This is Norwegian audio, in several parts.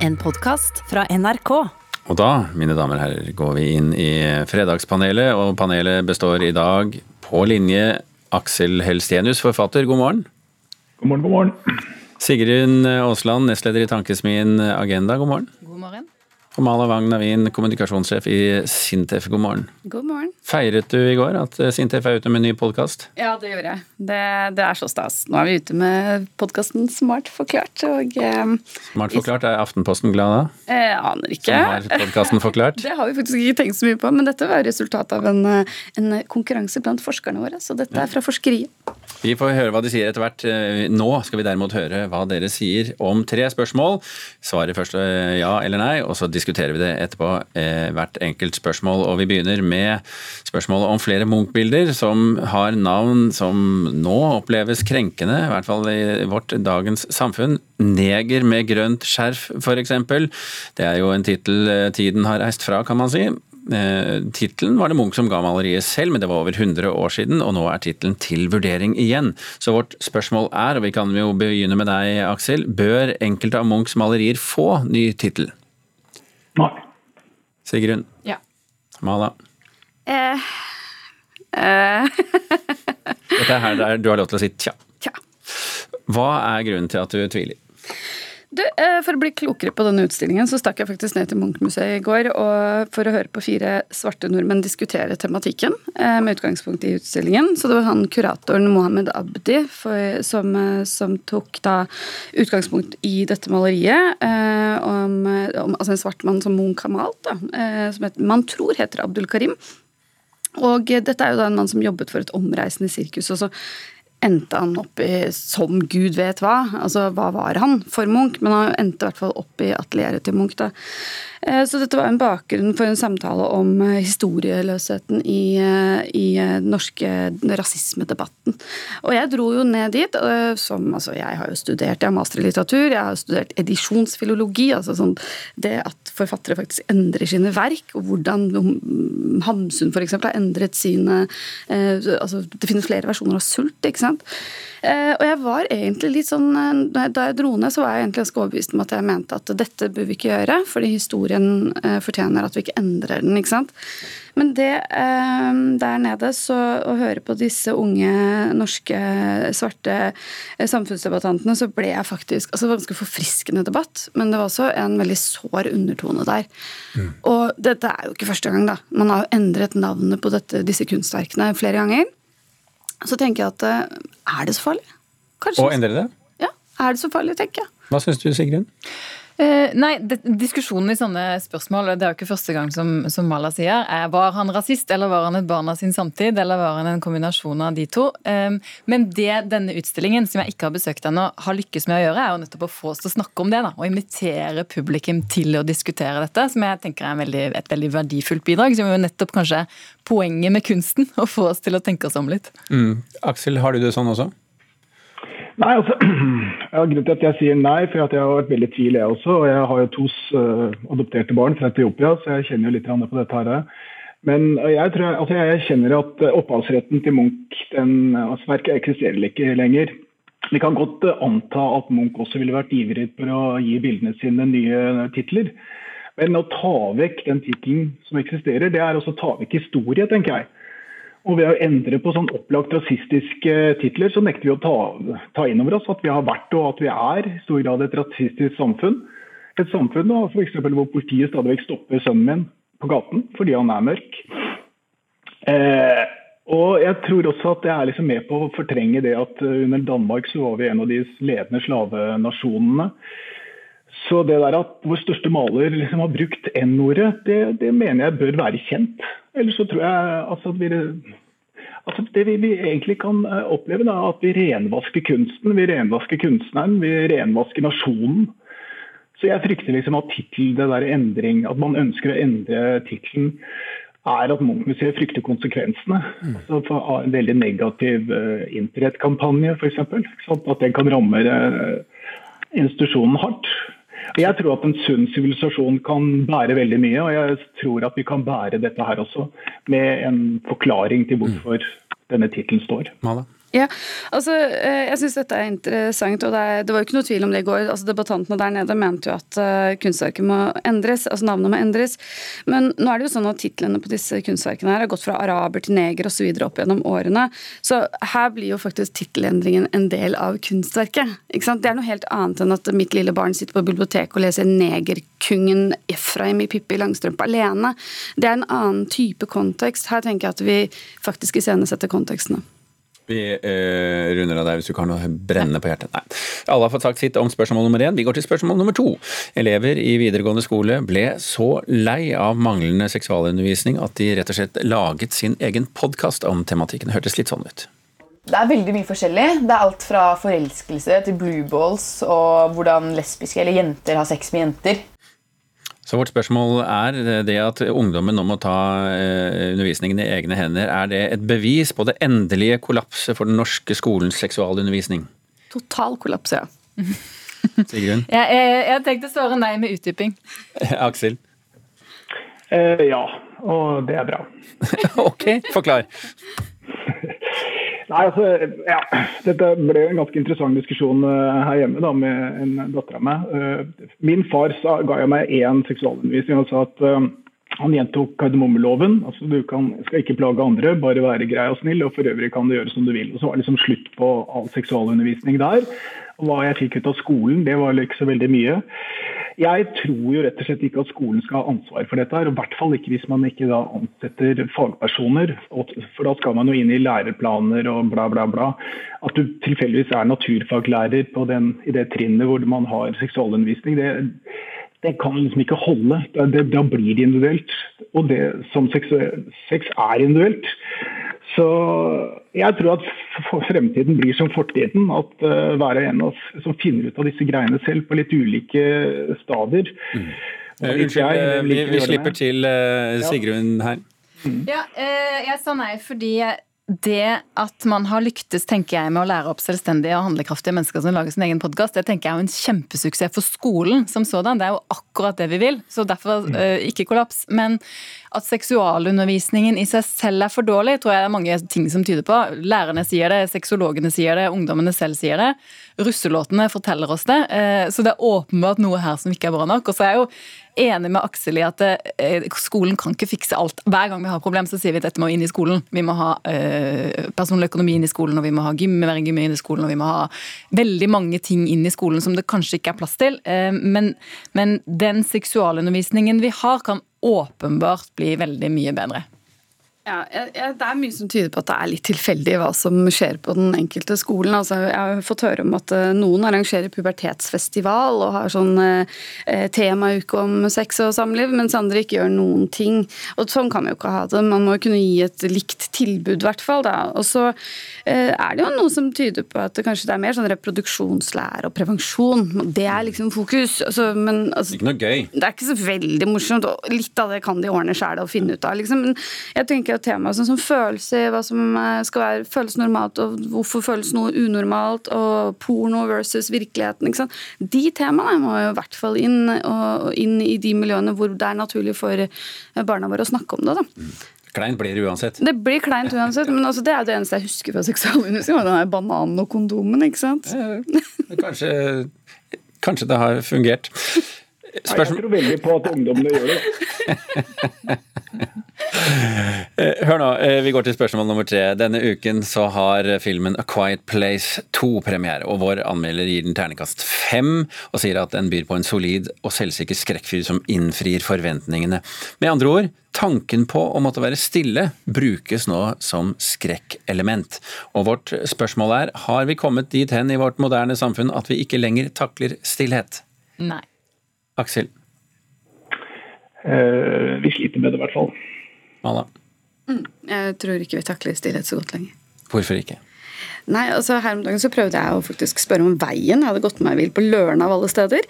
En podkast fra NRK. Og da, mine damer og herrer, går vi inn i Fredagspanelet, og panelet består i dag på linje Aksel Helstenius, forfatter, god morgen. God morgen, god morgen. Sigrun Aasland, nestleder i Tankesmien Agenda, god morgen. God morgen. Og Mala Wang Navin, kommunikasjonssjef i Sintef, god morgen. God morgen. Feiret du i går at Sintef er ute med en ny podkast? Ja, det gjorde jeg. Det, det, er så stas. Nå er vi ute med podkasten Smart forklart, og eh, Smart forklart, er Aftenposten glad da? Jeg aner ikke. Som har podkasten forklart? Det har vi faktisk ikke tenkt så mye på, men dette var resultatet av en, eh, en konkurranse blant forskerne våre. Så dette er fra forskeriet. Vi får høre hva de sier etter hvert. Eh, nå skal vi derimot høre hva dere sier om tre spørsmål. Svaret først eh, ja eller nei, og så diskuterer vi det etterpå, eh, hvert enkelt spørsmål. Og vi begynner med spørsmålet om flere Munch-bilder som har navn som nå oppleves krenkende, i hvert fall i vårt dagens samfunn. 'Neger med grønt skjerf', f.eks. Det er jo en tittel tiden har reist fra, kan man si. Eh, tittelen var det Munch som ga maleriet selv, men det var over 100 år siden, og nå er tittelen til vurdering igjen. Så vårt spørsmål er, og vi kan jo begynne med deg, Aksel, bør enkelte av Munchs malerier få ny tittel? Nei. Sigrun? Ja. Mala? Eh, eh. Dette er her der du har lov til å si tja. Tja. Hva er grunnen til at du tviler? Du, eh, For å bli klokere på denne utstillingen, så stakk jeg faktisk ned til Munch-museet i går for å høre på fire svarte nordmenn diskutere tematikken eh, med utgangspunkt i utstillingen. Så det var han kuratoren Mohammed Abdi for, som, eh, som, tok da utgangspunkt i dette maleriet om, om altså en svart mann som Munch har malt, da, som heter, man tror heter Abdul Karim. Og dette er jo da en mann som jobbet for et omreisende sirkus. og så endte han opp i som gud vet hva. Altså, hva var han for Munch? Men han endte i hvert fall opp i atelieret til Munch. da. Så dette var en bakgrunn for en samtale om historieløsheten i, i den norske rasismedebatten. Og jeg dro jo ned dit. som, altså Jeg har jo studert, jeg har master i litteratur, jeg har studert edisjonsfilologi. altså sånn Det at forfattere faktisk endrer sine verk, og hvordan Hamsun f.eks. har endret sine altså Det finnes flere versjoner av Sult. ikke sant? Og jeg var egentlig litt sånn Da jeg dro ned, så var jeg egentlig ganske overbevist om at jeg mente at dette bør vi ikke gjøre, fordi historien fortjener at vi ikke endrer den. ikke sant? Men det der nede, så å høre på disse unge norske svarte samfunnsdebattantene, så ble jeg faktisk altså Det var ganske forfriskende debatt, men det var også en veldig sår undertone der. Mm. Og dette er jo ikke første gang, da. Man har jo endret navnet på dette, disse kunstverkene flere ganger. Så tenker jeg at er det så farlig? Kanskje. Å endre det? Ja, er det så farlig, tenker jeg. Hva syns du, Sigrun? Uh, nei, det, Diskusjonen i sånne spørsmål det er jo ikke første gang som, som Mala sier, er var han rasist, eller var han et barn av sin samtid, eller var han en kombinasjon av de to? Um, men det denne utstillingen, som jeg ikke har besøkt ennå, har lykkes med å gjøre, er jo nettopp å få oss til å snakke om det. da, Og invitere publikum til å diskutere dette, som jeg tenker er veldig, et veldig verdifullt bidrag. Som jo nettopp kanskje poenget med kunsten, å få oss til å tenke oss om litt. Mm. Aksel, har du det sånn også? Nei, altså, ja, Grunnen til at jeg sier nei, for jeg har vært veldig i tvil, jeg også. og Jeg har jo to uh, adopterte barn fra Etiopia, så jeg kjenner jo litt på dette. her. Men jeg, tror, altså, jeg kjenner at opphavsretten til Munch den, altså, eksisterer ikke lenger. Vi kan godt anta at Munch også ville vært ivrig for å gi bildene sine nye titler. Men å ta vekk den tittelen som eksisterer, det er også å ta vekk historie, tenker jeg. Og ved å endre på sånn opplagt rasistiske titler, så nekter vi å ta, ta inn over oss at vi har vært og at vi er i stor grad et rasistisk samfunn. Et samfunn da, for eksempel, hvor politiet stadig vekk stopper sønnen min på gaten fordi han er mørk. Eh, og jeg tror også at jeg er liksom med på å fortrenge det at under Danmark så var vi en av de ledende slavenasjonene. Så det der at vår største maler liksom har brukt N-ordet, det, det, mener jeg bør være kjent. Ellers så tror jeg altså, at vi altså Det vi, vi, egentlig kan eh, oppleve, da, at vi renvasker kunsten, vi renvasker kunstneren, vi renvasker nasjonen. Så jeg frykter liksom at titel, det der endring, at man ønsker å endre tittelen, er at Munch-museet frykter konsekvensene. Mm. Altså En veldig negativ uh, internettkampanje, f.eks. At den kan ramme uh, institusjonen hardt. Jeg tror at en sunn sivilisasjon kan bære veldig mye, og jeg tror at vi kan bære dette her også med en forklaring til hvorfor mm. denne tittelen står. Mala? Ja, altså eh, jeg syns dette er interessant, og det, er, det, var jo ikke noe tvil om det i går. altså Debattantene der nede mente jo at uh, kunstverket må endres, altså navnet må endres. Men nå er det jo sånn at titlene på disse kunstverkene her har gått fra araber til neger osv. opp gjennom årene. Så her blir jo faktisk tittelendringen en del av kunstverket. ikke sant? Det er noe helt annet enn at mitt lille barn sitter på biblioteket og leser 'Negerkungen Efraim i Pippi Langstrømpe' alene. Det er en annen type kontekst. Her tenker jeg at vi faktisk iscenesetter kontekstene. Vi uh, runder av deg hvis du ikke har noe brennende på hjertet. Nei. Alle har fått sagt sitt om spørsmål nummer én. Vi går til spørsmål nummer to. Elever i videregående skole ble så lei av manglende seksualundervisning at de rett og slett laget sin egen podkast om tematikken. Det Hørtes litt sånn ut. Det er veldig mye forskjellig. Det er alt fra forelskelse til blue balls og hvordan lesbiske eller jenter har sex med jenter. Så vårt spørsmål er det at ungdommen nå må ta eh, undervisningen i egne hender. Er det et bevis på det endelige kollapset for den norske skolens seksualundervisning? Total kollaps, ja. Sigrun? Jeg, jeg, jeg tenkte å svare nei med utdyping. Aksel? Eh, ja, og det er bra. ok, forklar. Nei, altså, ja, Dette ble en ganske interessant diskusjon uh, her hjemme da, med en datter av meg. Uh, min far sa, ga jeg meg én seksualundervisning og sa at uh, han gjentok kardemommeloven. Altså, du kan, skal ikke plage andre, bare være grei og snill. Og for øvrig kan du gjøre som du vil. Og Så var det liksom slutt på all seksualundervisning der. Og hva jeg fikk ut av skolen, det var ikke så veldig mye. Jeg tror jo rett og slett ikke at skolen skal ha ansvar for dette. her, og I hvert fall ikke hvis man ikke da ansetter fagpersoner. For da skal man jo inn i læreplaner og bla, bla, bla. At du tilfeldigvis er naturfaglærer den, i det trinnet hvor man har seksualundervisning, det, det kan liksom ikke holde. Da blir det individuelt. Og det som sex, sex er individuelt. Så jeg tror at fremtiden blir som fortiden. At uh, hver en av oss som finner ut av disse greiene selv på litt ulike stadier. Mm. Uh, unnskyld, vi, vi slipper til uh, Sigrun her. Mm. Ja, jeg sa nei fordi det at man har lyktes tenker jeg, med å lære opp selvstendige og handlekraftige mennesker som lager sin egen podkast, det tenker jeg er en kjempesuksess for skolen som sådan. Det er jo akkurat det vi vil. Så derfor uh, ikke kollaps. Men at seksualundervisningen i seg selv er for dårlig, tror jeg det er mange ting som tyder på. Lærerne sier det, sexologene sier det, ungdommene selv sier det. Russelåtene forteller oss det. Uh, så det er åpenbart noe her som ikke er bra nok. Og så er jo enig med Aksel i at uh, skolen kan ikke fikse alt. Hver gang vi har problem, så sier vi at dette må inn i skolen. Vi må ha personlig økonomi inn i skolen, og vi må ha gym, gym inn i skolen, og vi må ha veldig mange ting inn i skolen som det kanskje ikke er plass til. Men, men den seksualundervisningen vi har, kan åpenbart bli veldig mye bedre. Ja, Det er mye som tyder på at det er litt tilfeldig hva som skjer på den enkelte skolen. Altså, jeg har fått høre om at eh, noen arrangerer pubertetsfestival og har sånn eh, temauke om sex og samliv, mens andre ikke gjør noen ting. Og Sånn kan vi jo ikke ha det. Man må jo kunne gi et likt tilbud, i hvert fall. Og så eh, er det jo noe som tyder på at det kanskje det er mer sånn reproduksjonslære og prevensjon. Det er liksom fokus. Altså, men, altså, ikke noe gøy. Det er ikke så veldig morsomt. og Litt av det kan de ordne sjæl og finne ut av. Liksom. Men jeg tenker tenker at temaer sånn som følelser, hva som eh, skal være, føles normalt, og hvorfor føles noe unormalt, og porno versus virkeligheten. ikke sant? De temaene må jo i hvert fall inn, og, inn i de miljøene hvor det er naturlig for eh, barna våre å snakke om det. da. Mm. Kleint blir det uansett. Det blir kleint uansett, men altså, det er det eneste jeg husker fra seksualundervisning. Den bananen og kondomen, ikke sant. kanskje, kanskje det har fungert. Spørsmål... Jeg tror veldig på at ungdommene gjør det. Eh, hør nå, eh, vi går til spørsmål nummer tre. Denne uken så har filmen A Quiet Place 2 premiere, og vår anmelder gir den ternekast fem og sier at den byr på en solid og selvsikker skrekkfyr som innfrir forventningene. Med andre ord, tanken på å måtte være stille brukes nå som skrekkelement. Og vårt spørsmål er, har vi kommet dit hen i vårt moderne samfunn at vi ikke lenger takler stillhet? Nei. Aksel? Uh, vi sliter med det i hvert fall. Mala? Mm, jeg tror ikke vi takler stillhet så godt lenger. Hvorfor ikke? Nei, altså Her om dagen så prøvde jeg å faktisk spørre om veien. Jeg hadde gått meg vill på Løren av alle steder.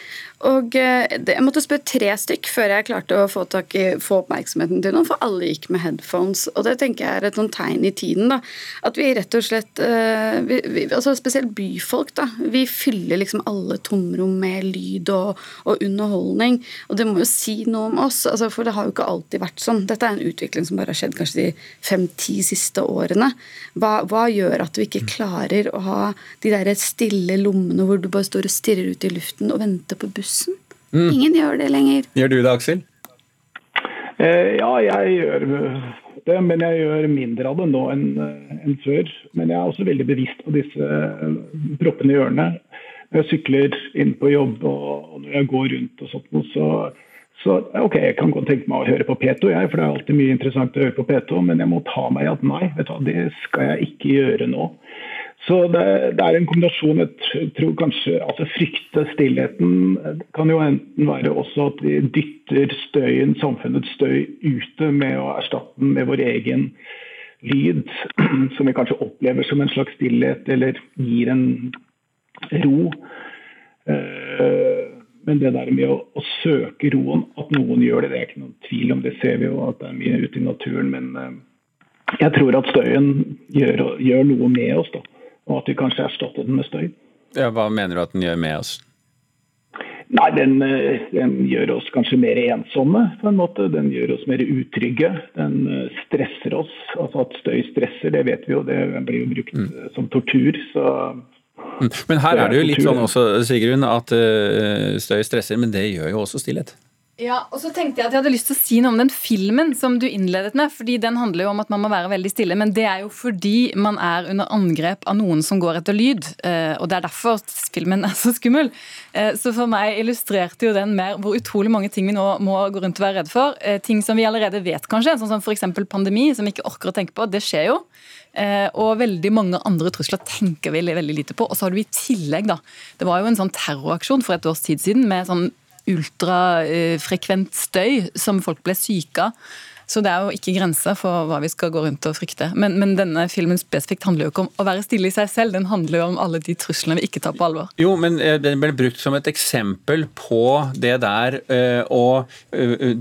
Og det, Jeg måtte spørre tre stykk før jeg klarte å få, tak i, få oppmerksomheten til noen, for alle gikk med headphones. Og Det tenker jeg er et sånn tegn i tiden. da, At vi rett og slett eh, vi, vi, altså Spesielt byfolk. da, Vi fyller liksom alle tomrom med lyd og, og, underholdning. Og det må jo si noe om oss, altså for det har jo ikke alltid vært sånn. Dette er en utvikling som bare har skjedd kanskje de fem-ti siste årene. Hva, hva gjør at vi ikke klarer klarer å ha de der stille lommene hvor du bare står og stirrer ut i luften og venter på bussen. Mm. Ingen gjør det lenger. Gjør du det, Aksel? Eh, ja, jeg gjør det, men jeg gjør mindre av det nå enn en før. Men jeg er også veldig bevisst på disse proppene i hjørnet. Når jeg sykler inn på jobb og når jeg går rundt og sånt, så så ok, jeg kan godt tenke meg å høre på P2, jeg, for det er alltid mye interessant å høre på P2, men jeg må ta meg i at nei, vet du, det skal jeg ikke gjøre nå. Så det, det er en kombinasjon. Jeg tror kanskje altså Frykte stillheten kan jo enten være også at vi dytter støyen, samfunnets støy, ute med å erstatte den med vår egen lyd, som vi kanskje opplever som en slags stillhet, eller gir en ro. Uh, men det der med å, å, søke roen, at noen gjør det, det er ikke noen tvil om. Det ser vi jo at det er mye ute i naturen. Men uh, jeg tror at støyen gjør, gjør, noe med oss, da. Og at vi kanskje erstatter den med støy. Ja, hva mener du at den gjør med oss? Nei, den, eh, den, gjør oss kanskje mer ensomme, på en måte. Den gjør oss mer utrygge. Den eh, stresser oss. Altså at støy stresser, det vet vi jo. Det blir jo brukt mm. som tortur. så Mm. Men her er det jo litt sånn også, Sigrun, at eh, støy stresser, men det gjør jo også stillhet. Ja, og så tenkte jeg at jeg hadde lyst til å si noe om den filmen som du innledet med. fordi Den handler jo om at man må være veldig stille, men det er jo fordi man er under angrep av noen som går etter lyd. Eh, og det er derfor filmen er så skummel. Eh, så for meg illustrerte jo den mer hvor utrolig mange ting vi nå må gå rundt og være redd for. Ting som vi allerede vet, kanskje, sånn som f.eks. pandemi, som vi ikke orker å tenke på. Det skjer jo. Eh, og veldig mange andre trusler tenker vi veldig lite på. Og så har du i tillegg, da Det var jo en sånn terroraksjon for et års tid siden med sånn ultrafrekvent støy som folk ble syke av. Så det er jo ikke grenser for hva vi skal gå rundt og frykte. Men, men, denne filmen spesifikt handler jo ikke om å være stille i seg selv, den handler jo om alle de truslene vi ikke tar på alvor. Jo, men eh, den ble brukt som et eksempel på det der eh, og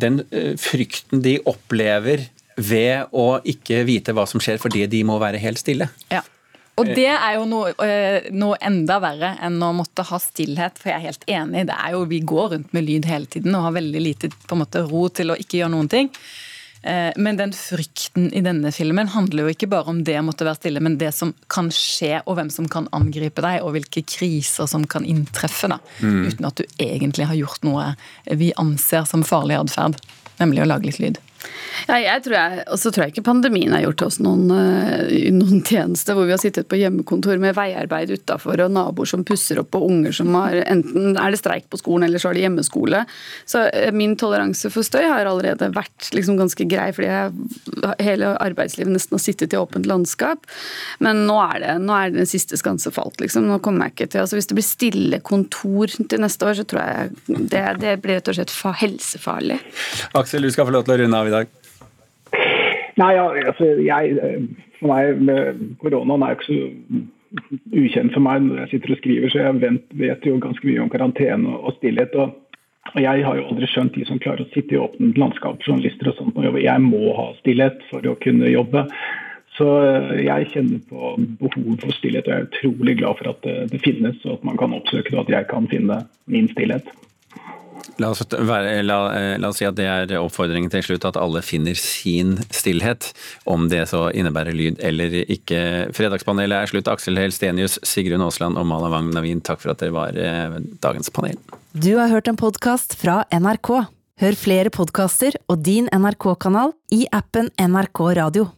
den frykten de opplever ved å ikke vite hva som skjer fordi de må være helt stille. Ja. Og det er jo noe, eh, noe, enda verre enn å måtte ha stillhet, for jeg er helt enig. det er jo, Vi går rundt med lyd hele tiden og har veldig lite på en måte, ro til å ikke gjøre noen ting. Eh, men den frykten i denne filmen handler jo ikke bare om det å måtte være stille, men det som kan skje, og hvem som kan angripe deg, og hvilke kriser som kan inntreffe. da, mm. Uten at du egentlig har gjort noe vi anser som farlig atferd, nemlig å lage litt lyd. Ja, jeg tror jeg, og så tror jeg ikke pandemien har gjort oss noen, uh, noen tjeneste hvor vi har sittet på hjemmekontor med veiarbeid utafor og naboer som pusser opp og unger som har Enten er det streik på skolen, eller så har de hjemmeskole. Så uh, min toleranse for støy har allerede vært liksom ganske grei, fordi jeg hele arbeidslivet nesten har sittet i åpent landskap. Men nå er det, nå er det den siste skanse falt, liksom. Nå kommer jeg ikke til altså Hvis det blir stille kontor til neste år, så tror jeg det, det blir rett og slett helsefarlig. Aksel, du skal få lov til å runde av i dag? Nei, altså, jeg, for meg koronaen er jo ikke så ukjent for meg når jeg sitter og skriver, så jeg vet jo ganske mye om karantene og stillhet. og og Jeg har jo aldri skjønt de som klarer å sitte i åpent landskap, journalister og sånt, og jobbe. Jeg må ha stillhet for å kunne jobbe. Så eh, jeg kjenner på behovet for stillhet, og jeg er utrolig glad for at det finnes, og at man kan oppsøke det, og at jeg kan finne min stillhet. La oss, være, la, eh, la oss, si at det er oppfordringen til slutt, at alle finner sin stillhet. Om det så innebærer lyd eller ikke. Fredagspanelet er slutt. Aksel Hell Stenius, Sigrun Aasland og Mala Wang Navin, takk for at dere var eh, dagens panel. Du har hørt en podkast fra NRK. Hør flere podkaster og din NRK-kanal i appen NRK Radio.